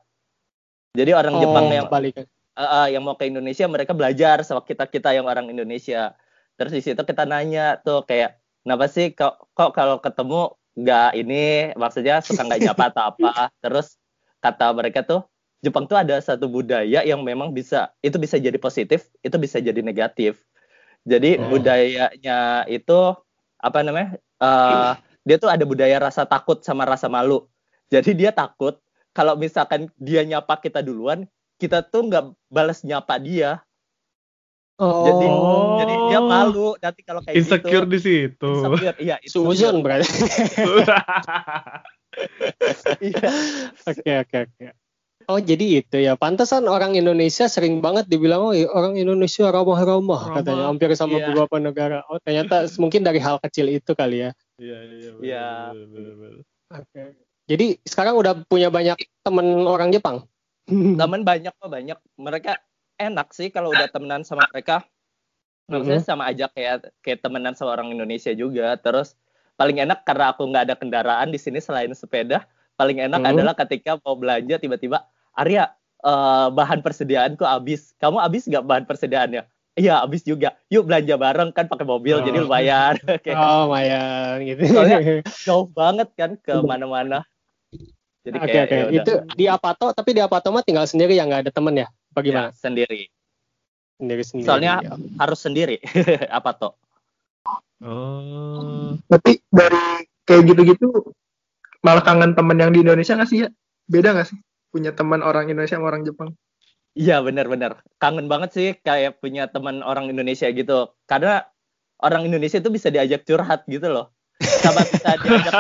Jadi orang Oh, Jepang yang balik. eh, eh, yang mau ke Indonesia mereka belajar sama kita kita yang orang Indonesia. Terus di situ kita nanya tuh kayak kenapa sih kok kok kalau ketemu nggak ini? Maksudnya suka nggak nyapa atau apa? Terus kata mereka tuh Jepang tuh ada satu budaya yang memang bisa itu bisa jadi positif itu bisa jadi negatif jadi Oh. budayanya itu apa namanya eh, dia tuh ada budaya rasa takut sama rasa malu jadi dia takut kalau misalkan dia nyapa kita duluan kita tuh nggak balas nyapa dia Oh, jadi jadi dia malu nanti kalau kayak Insecure gitu di situ. insecure iya insecure. Susan berarti. iya Oke oke oke. Oh jadi itu ya. Pantesan orang Indonesia sering banget dibilang oh orang Indonesia ramah-ramah Ramah. katanya hampir sama Iya. beberapa negara. Oh ternyata mungkin dari hal kecil itu kali ya. Iya, iya, Iya. Oke. Jadi sekarang udah punya banyak temen orang Jepang. temen banyak kok banyak mereka enak sih kalau udah temenan sama mereka maksudnya sama aja kayak kayak temenan sama orang Indonesia juga terus paling enak karena aku nggak ada kendaraan di sini selain sepeda paling enak Mhm. adalah ketika mau belanja tiba-tiba Arya eh, bahan persediaanku habis kamu habis nggak bahan persediaannya iya habis juga yuk belanja bareng kan pakai mobil Oh. jadi lumayan kayak Oh lumayan gitu. Soalnya- jauh banget kan ke mana-mana jadi kayak oke. ya. Itu di Apato tapi di Apato mah tinggal sendiri ya nggak ada temen ya? Bagaimana? Ya, sendiri Sendiri sendiri. Soalnya- ya. harus sendiri apa toh Oh. Berarti dari kayak gitu-gitu malah kangen temen yang di Indonesia nggak sih ya? Beda nggak sih? Punya teman orang Indonesia sama orang Jepang? Iya benar-benar kangen banget sih kayak punya teman orang Indonesia gitu karena orang Indonesia itu bisa diajak curhat gitu loh sama bisa diajak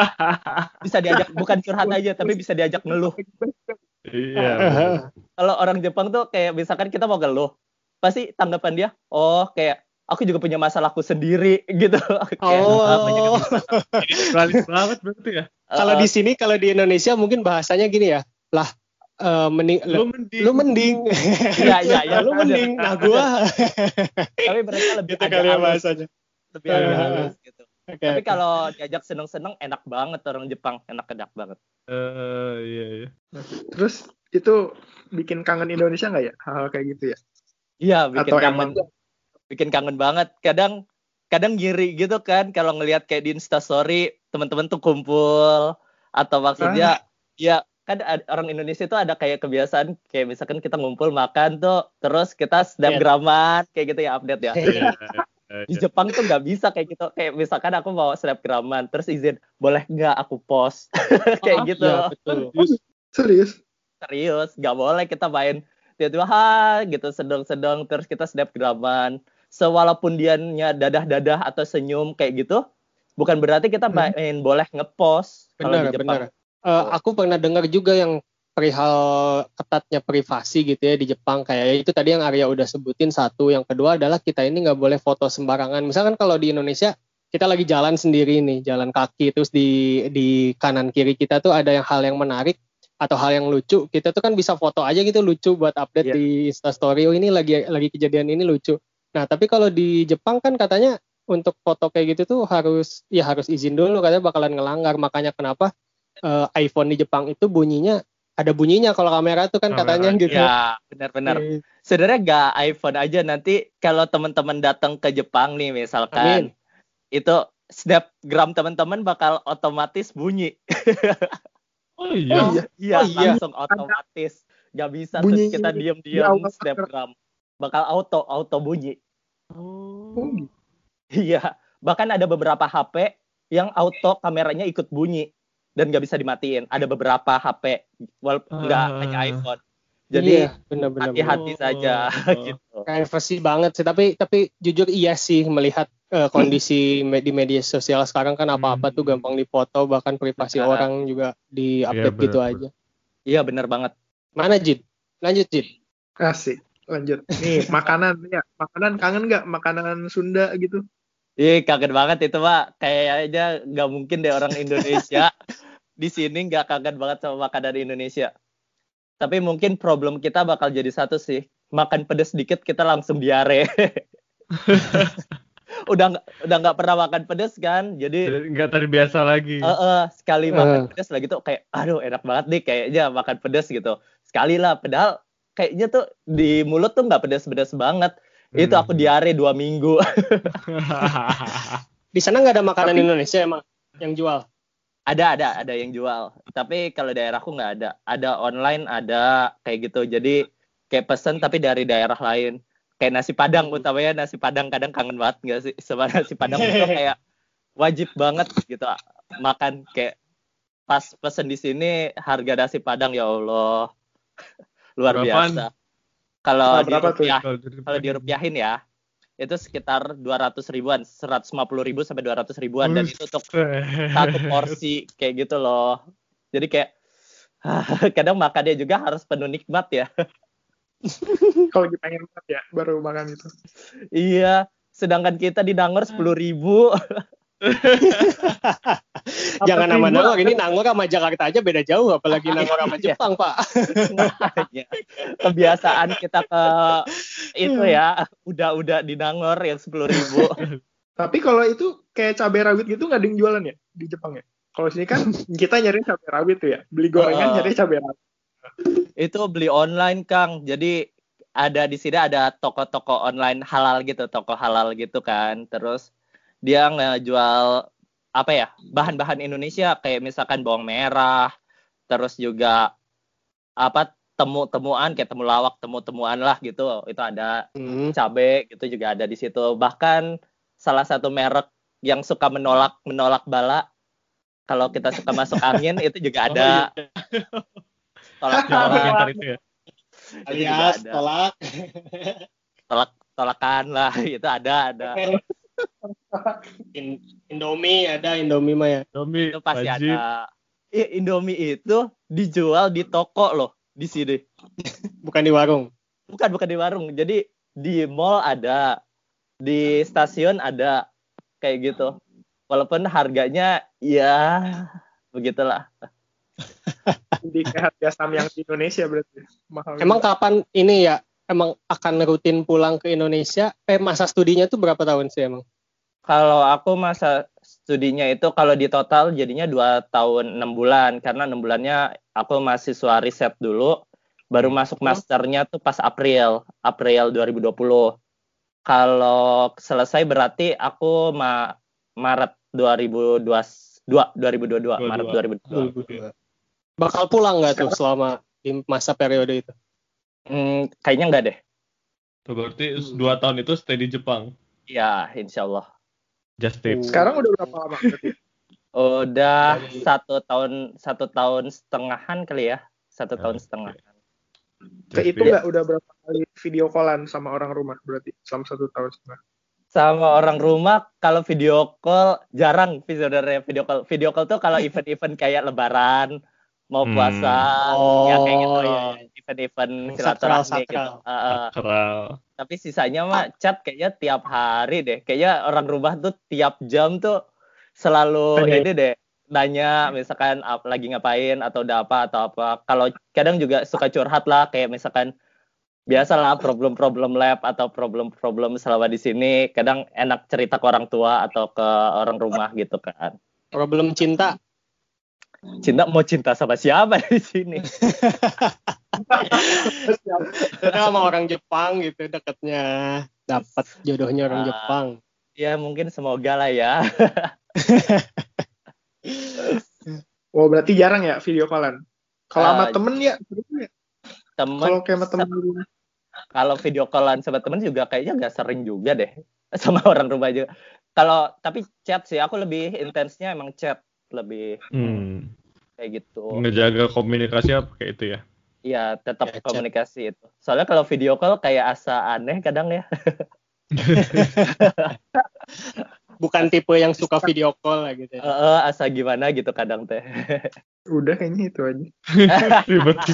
bisa diajak bukan curhat aja tapi bisa diajak ngeluh Iya. bener. kalau orang Jepang tuh kayak misalkan kita mau ngeluh pasti tanggapan dia oh kayak aku juga punya masalahku sendiri gitu Kayak, Oh. "Ah, banyak banget berarti ya. Kalau Eh, di sini kalau di Indonesia mungkin bahasanya gini ya. Lah uh, mending Lu mending. lu mending Iya iya iya. lu mending nah gua Tapi mereka lebih gitu kali ya bahasanya lebih agak Eh. halus gitu. Oke, Tapi kalau diajak seneng-seneng enak banget orang Jepang, enak enak banget. Eh, iya iya. Terus itu bikin kangen Indonesia nggak ya hal kayak gitu ya? Iya, bikin Atau kangen. emang Bikin kangen banget. Kadang kadang ngiri gitu kan kalau ngelihat kayak di Insta story teman-teman tuh kumpul atau maksudnya ya kan ad- orang Indonesia itu ada kayak kebiasaan kayak misalkan kita ngumpul makan tuh terus kita snapgraman kayak gitu ya update ya. Iya, Di iya. Jepang tuh nggak bisa kayak gitu. Kayak misalkan aku mau snapgraman terus izin boleh nggak aku post kayak gitu. Iya, betul. serius? serius nggak boleh kita main tiba-tiba ha gitu sedang-sedang terus kita snapgraman sewalaupun dianya dadah-dadah atau senyum kayak gitu bukan berarti kita Hmm. main boleh ngepost kalau di Jepang. benar. Eh, aku pernah dengar juga yang perihal ketatnya privasi gitu ya di Jepang kayak itu tadi yang Arya udah sebutin satu. Yang kedua adalah kita ini nggak boleh foto sembarangan. Misalkan kalau di Indonesia kita lagi jalan sendiri nih jalan kaki terus di di kanan kiri kita tuh ada yang hal yang menarik atau hal yang lucu. Kita tuh kan bisa foto aja gitu lucu buat update Iya. di Instastory oh ini lagi lagi kejadian ini lucu nah tapi kalau di Jepang kan katanya untuk foto kayak gitu tuh harus ya harus izin dulu katanya bakalan ngelanggar. Makanya kenapa eh, iPhone di Jepang itu bunyinya ada bunyinya kalau kamera tuh kan katanya gitu. ya benar-benar. Eh, sebenarnya nggak iPhone aja. Nanti kalau teman-teman datang ke Jepang nih misalkan itu snapgram teman-teman bakal otomatis bunyi. Oh iya. Oh iya. iya Oh iya. langsung otomatis. Nggak bisa Bunyi terus kita di diam-diam snapgram bakal auto auto bunyi Oh. Iya, bahkan ada beberapa HP yang auto kameranya ikut bunyi dan nggak bisa dimatiin. Ada beberapa HP, walaupun nggak Ah. hanya iPhone. Jadi iya, benar-benar. hati-hati saja Oh. gitu. privacy banget sih tapi tapi jujur iya sih melihat eh, kondisi di media sosial sekarang kan apa-apa tuh Hmm. gampang dipoto bahkan privasi Benar. orang juga di update Iya, gitu benar, aja Iya bener banget. mana Jid lanjut Jid Asik. Lanjut. Nih, makanan ya. Makanan kangen nggak? Makanan Sunda gitu. Ih kaget banget itu pak. Kayaknya nggak mungkin deh orang Indonesia di sini nggak kaget banget sama makanan Indonesia. Tapi mungkin problem kita bakal jadi satu sih. Makan pedes dikit kita langsung diare. udah udah nggak pernah makan pedes kan, jadi Nggak terbiasa lagi. Eh, eh, sekali makan pedas lagi tuh kayak aduh enak banget nih kayaknya makan pedas gitu sekali lah padahal kayaknya tuh di mulut tuh nggak pedas-pedas banget. Itu Hmm. aku diare dua minggu. Di sana nggak ada makanan Tapi- Indonesia emang yang jual? Ada ada ada yang jual. Tapi kalau daerahku nggak ada. Ada online ada kayak gitu. Jadi kayak pesen tapi dari daerah lain. Kayak nasi padang utamanya nasi padang kadang kangen banget nggak sih? Sama nasi padang itu kayak wajib banget gitu makan. Kayak pas pesen di sini harga nasi padang ya Allah luar Berapaan? biasa kalau Ah, dirupiah- Kalau di- kalau dirupiahin ya itu sekitar 200 ribuan 150 ribu sampai 200 ribuan dan itu untuk satu porsi kayak gitu loh. Jadi kayak kadang makannya juga harus penuh nikmat ya. Kalau lagi pengen banget ya, baru makan itu. iya. Sedangkan kita di Nangor sepuluh ribu. jangan sih, nama gua- Nangor ini Nangor sama Jakarta aja beda jauh apalagi Nangor sama Iya. Jepang Pak Makanya, Kebiasaan kita ke itu ya, udah-udah di Nangor yang sepuluh ribu. Tapi kalau itu kayak cabai rawit gitu nggak ada yang jualan ya di Jepang ya? Kalau sini kan kita nyari cabai rawit tuh ya, beli gorengan Oh. nyari cabai rawit. itu beli online Kang. Jadi ada di sini ada toko-toko online halal gitu, toko halal gitu kan. Terus dia ngejual apa ya bahan-bahan Indonesia kayak misalkan bawang merah, terus juga apa temu-temuan kayak temulawak, temu-temuan lah gitu. Itu ada Hmm. cabe gitu juga ada di situ. Bahkan salah satu merek yang suka menolak menolak bala kalau kita suka masuk angin itu juga ada. Tolak Yang tolak pintar itu ya. Itu juga alias ada. tolak tolak tolakan lah itu ada ada In- Indomie ada Indomie mah ya Domi, itu pasti wajib. ada Ih, Indomie itu dijual di toko loh di sini bukan di warung bukan bukan di warung jadi di mall ada di stasiun ada kayak gitu walaupun harganya ya begitulah Di harga saham yang di Indonesia berarti mahal. Emang kapan ini ya? Emang akan rutin pulang ke Indonesia? Eh masa studinya tuh berapa tahun sih emang? Kalau aku masa studinya itu kalau di total jadinya dua tahun enam bulan karena enam bulannya aku mahasiswa riset dulu baru masuk masternya tuh pas April April 2020 kalau selesai berarti aku ma Maret 2022 2022 Maret 2022 Bakal pulang nggak tuh selama di masa periode itu? Hmm, kayaknya enggak deh. Berarti dua tahun itu stay di Jepang. ya insya Allah Just tip. Sekarang udah berapa lama? Udah satu tahun satu tahun setengahan kali ya. Satu tahun setengah Ke itu nggak udah berapa kali video callan sama orang rumah berarti? Selama satu tahun setengah. sama orang rumah kalau video call jarang video call. Video call tuh kalau event-event kayak lebaran mau Hmm. puasa Oh, ya kayak gitu iya, iya. Event-event Sakral, silaturahmi gitu sakral. Uh, uh, Sakral. tapi sisanya mah chat kayaknya tiap hari deh kayaknya orang rumah tuh tiap jam tuh selalu ini deh nanya misalkan ap- lagi ngapain atau udah apa atau apa kalau kadang juga suka curhat lah kayak misalkan biasalah problem-problem lab atau problem-problem selama di sini kadang enak cerita ke orang tua atau ke orang rumah gitu kan Problem cinta. Cinta mau cinta sama siapa di sini Kita sama orang Jepang gitu deketnya. Dapat jodohnya orang Ah. Jepang. ya mungkin semoga lah ya Oh berarti jarang ya video callan. Kalau sama Ah, temen ya, sering ya? temen kalau kayak sama temen rumah. kalau video callan sama temen juga kayaknya nggak sering juga deh sama orang rumah juga kalau tapi chat sih aku lebih intensnya emang chat lebih Hmm. kayak gitu Ngejaga komunikasinya kayak itu ya. Iya tetap Ya, chat. komunikasi itu soalnya kalau video call kayak asa aneh kadang ya Bukan tipe yang suka video call lah gitu. ya. Eh, asa gimana gitu kadang teh Udah kayaknya itu aja. Ribet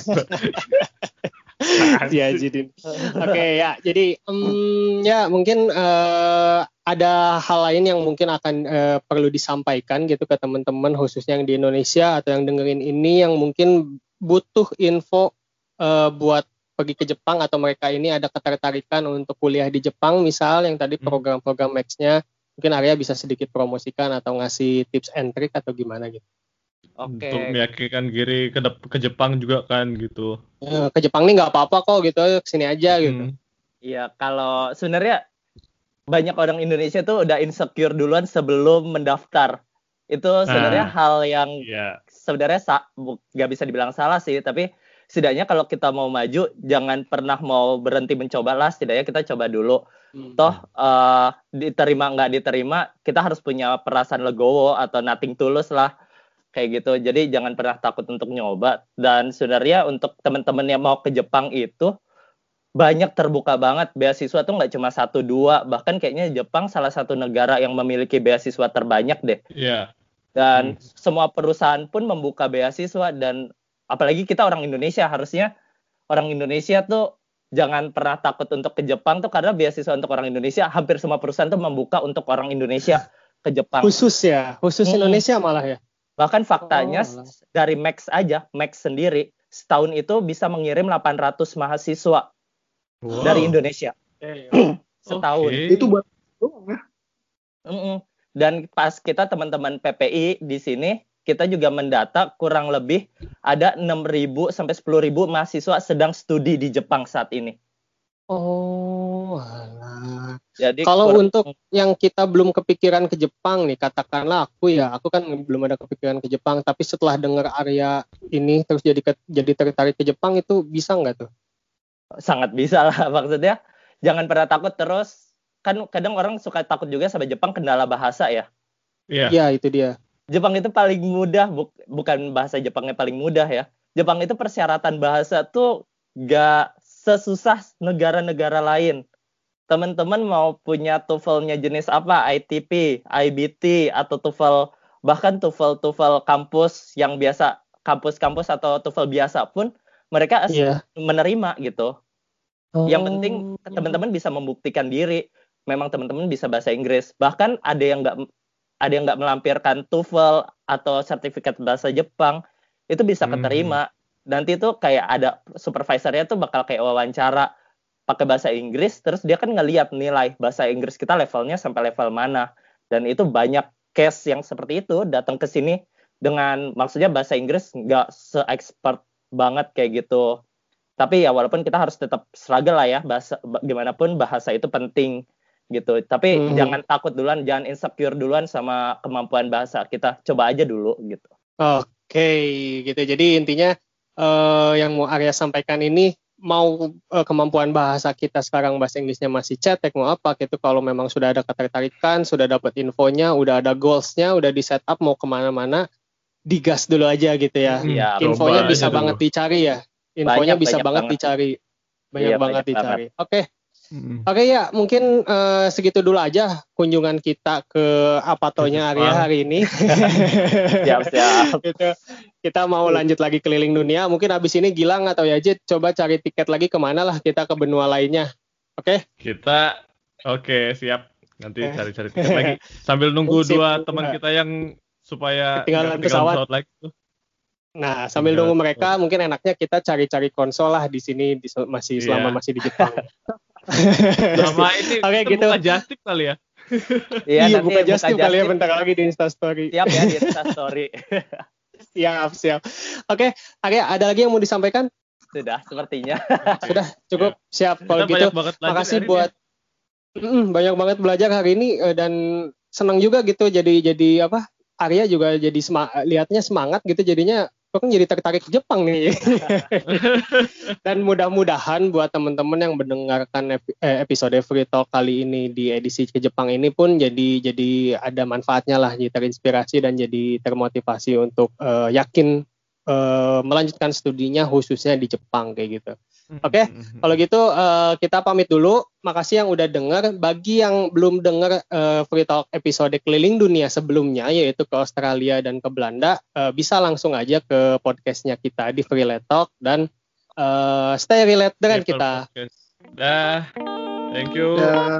juga. Iya, Jidin. Oke ya, jadi em, ya mungkin eh, ada hal lain yang mungkin akan eh, perlu disampaikan gitu ke teman-teman khususnya yang di Indonesia atau yang dengerin ini yang mungkin butuh info eh, buat pergi ke Jepang atau mereka ini ada ketertarikan untuk kuliah di Jepang misal yang tadi Hmm. program-program Max-nya mungkin Arya bisa sedikit promosikan atau ngasih tips and trick atau gimana gitu. Oke Untuk meyakinkan diri ke, ke Jepang juga kan gitu. Eh, ke Jepang nih nggak apa-apa kok gitu, ke sini aja gitu. Hmm. Iya, kalau sebenarnya banyak orang Indonesia tuh udah insecure duluan sebelum mendaftar. Itu sebenarnya Ah. hal yang Iya. sebenarnya nggak bisa dibilang salah sih, tapi setidaknya kalau kita mau maju, jangan pernah mau berhenti mencoba lah. Setidaknya kita coba dulu. Toh eh, diterima nggak diterima, kita harus punya perasaan legowo atau nothing tulus lah kayak gitu. Jadi jangan pernah takut untuk nyoba. Dan sebenarnya untuk teman-teman yang mau ke Jepang itu banyak terbuka banget beasiswa tuh nggak cuma satu dua bahkan kayaknya Jepang salah satu negara yang memiliki beasiswa terbanyak deh Iya. dan semua perusahaan pun membuka beasiswa dan apalagi kita orang Indonesia harusnya orang Indonesia tuh jangan pernah takut untuk ke Jepang tuh karena beasiswa untuk orang Indonesia hampir semua perusahaan tuh membuka untuk orang Indonesia ke Jepang Khusus ya, khusus Hmm. Indonesia malah ya. Bahkan faktanya Oh, dari Max aja Max sendiri setahun itu bisa mengirim 800 mahasiswa Wow. dari Indonesia setahun Oke. Itu buat ya. Mm-mm. Dan pas kita teman-teman PPI di sini, kita juga mendata kurang lebih ada 6.000 sampai 10.000 mahasiswa sedang studi di Jepang saat ini. Oh, Jadi Kalau kurang- untuk yang kita belum kepikiran ke Jepang nih, katakanlah aku ya, aku kan belum ada kepikiran ke Jepang, tapi setelah dengar Arya ini terus jadi ke- jadi tertarik ke Jepang itu bisa nggak tuh? sangat bisa lah maksudnya jangan pernah takut terus kan kadang orang suka takut juga sama Jepang kendala bahasa ya. Iya. Iya, itu dia. Jepang itu paling mudah buk- bukan bahasa Jepangnya paling mudah ya. Jepang itu persyaratan bahasa tuh gak sesusah negara-negara lain. Teman-teman mau punya TOEFL-nya jenis apa? ITP, IBT atau TOEFL bahkan TOEFL kampus yang biasa kampus-kampus atau TOEFL biasa pun mereka Iya. menerima gitu. Yang Oh. penting teman-teman bisa membuktikan diri. Memang teman-teman bisa bahasa Inggris. Bahkan ada yang nggak ada yang nggak melampirkan TOEFL atau sertifikat bahasa Jepang itu bisa Hmm. keterima. nanti tuh kayak ada supervisornya tuh bakal kayak wawancara pakai bahasa Inggris terus dia kan ngeliat nilai bahasa Inggris kita levelnya sampai level mana. Dan itu banyak case yang seperti itu datang ke sini dengan maksudnya bahasa Inggris nggak se-expert banget kayak gitu. Tapi ya walaupun kita harus tetap struggle lah ya bahasa gimana pun bahasa itu penting gitu. Tapi hmm. jangan takut duluan jangan insecure duluan sama kemampuan bahasa kita. Coba aja dulu gitu. Oke okay, gitu. Jadi intinya uh, yang mau Arya sampaikan ini mau uh, kemampuan bahasa kita sekarang bahasa Inggrisnya masih cetek mau apa gitu. Kalau memang sudah ada ketertarikan sudah dapat infonya udah ada goalsnya udah di setup mau ke mana-mana digas dulu aja gitu ya, ya infonya bisa banget dulu. dicari ya. Infonya banyak, bisa banyak banget, banget. dicari. Banyak iya, banget banyak dicari. oke. okay. Oke ya, mungkin uh, segitu dulu aja kunjungan kita ke Apatonya Arya hari ini. siap siap. gitu. Kita mau lanjut lagi keliling dunia. Mungkin abis ini Gilang atau Yajid coba cari tiket lagi ke mana lah kita ke benua lainnya. Oke? Okay? Kita oke okay, siap. Nanti cari-cari tiket lagi sambil nunggu dua teman kita yang supaya ketinggalan pesawat. pesawat lagi Nah, sambil nunggu mereka, mungkin enaknya kita cari-cari konsol lah di sini di, masih selama yeah. masih di Jepang. Sama ini Oke, gitu. buka Justip kali ya. iya, iya buka Justip kali ya bentar lagi di Insta Story. Siap ya di Insta Story. siap, siap. Oke, okay, Arya, ada lagi yang mau disampaikan? Sudah, sepertinya. Sudah, cukup. Siap kalau gitu. Makasih buat mm, banyak banget belajar hari ini eh, dan senang juga gitu jadi jadi apa? Arya juga jadi sema lihatnya semangat gitu jadinya kok kan jadi tertarik ke Jepang nih. Dan mudah-mudahan buat teman-teman yang mendengarkan eh, episode Free Talk kali ini di edisi ke Jepang ini pun jadi jadi ada manfaatnya lah, jadi terinspirasi dan jadi termotivasi untuk uh, yakin uh, melanjutkan studinya khususnya di Jepang kayak gitu. Oke, okay? Mm-hmm. kalau gitu uh, kita pamit dulu. Makasih yang udah denger. Bagi yang belum denger uh, Free Talk episode keliling dunia sebelumnya, yaitu ke Australia dan ke Belanda, uh, bisa langsung aja ke podcastnya kita di Free Talk dan uh, stay relate dengan kita. Dah, thank you. Da.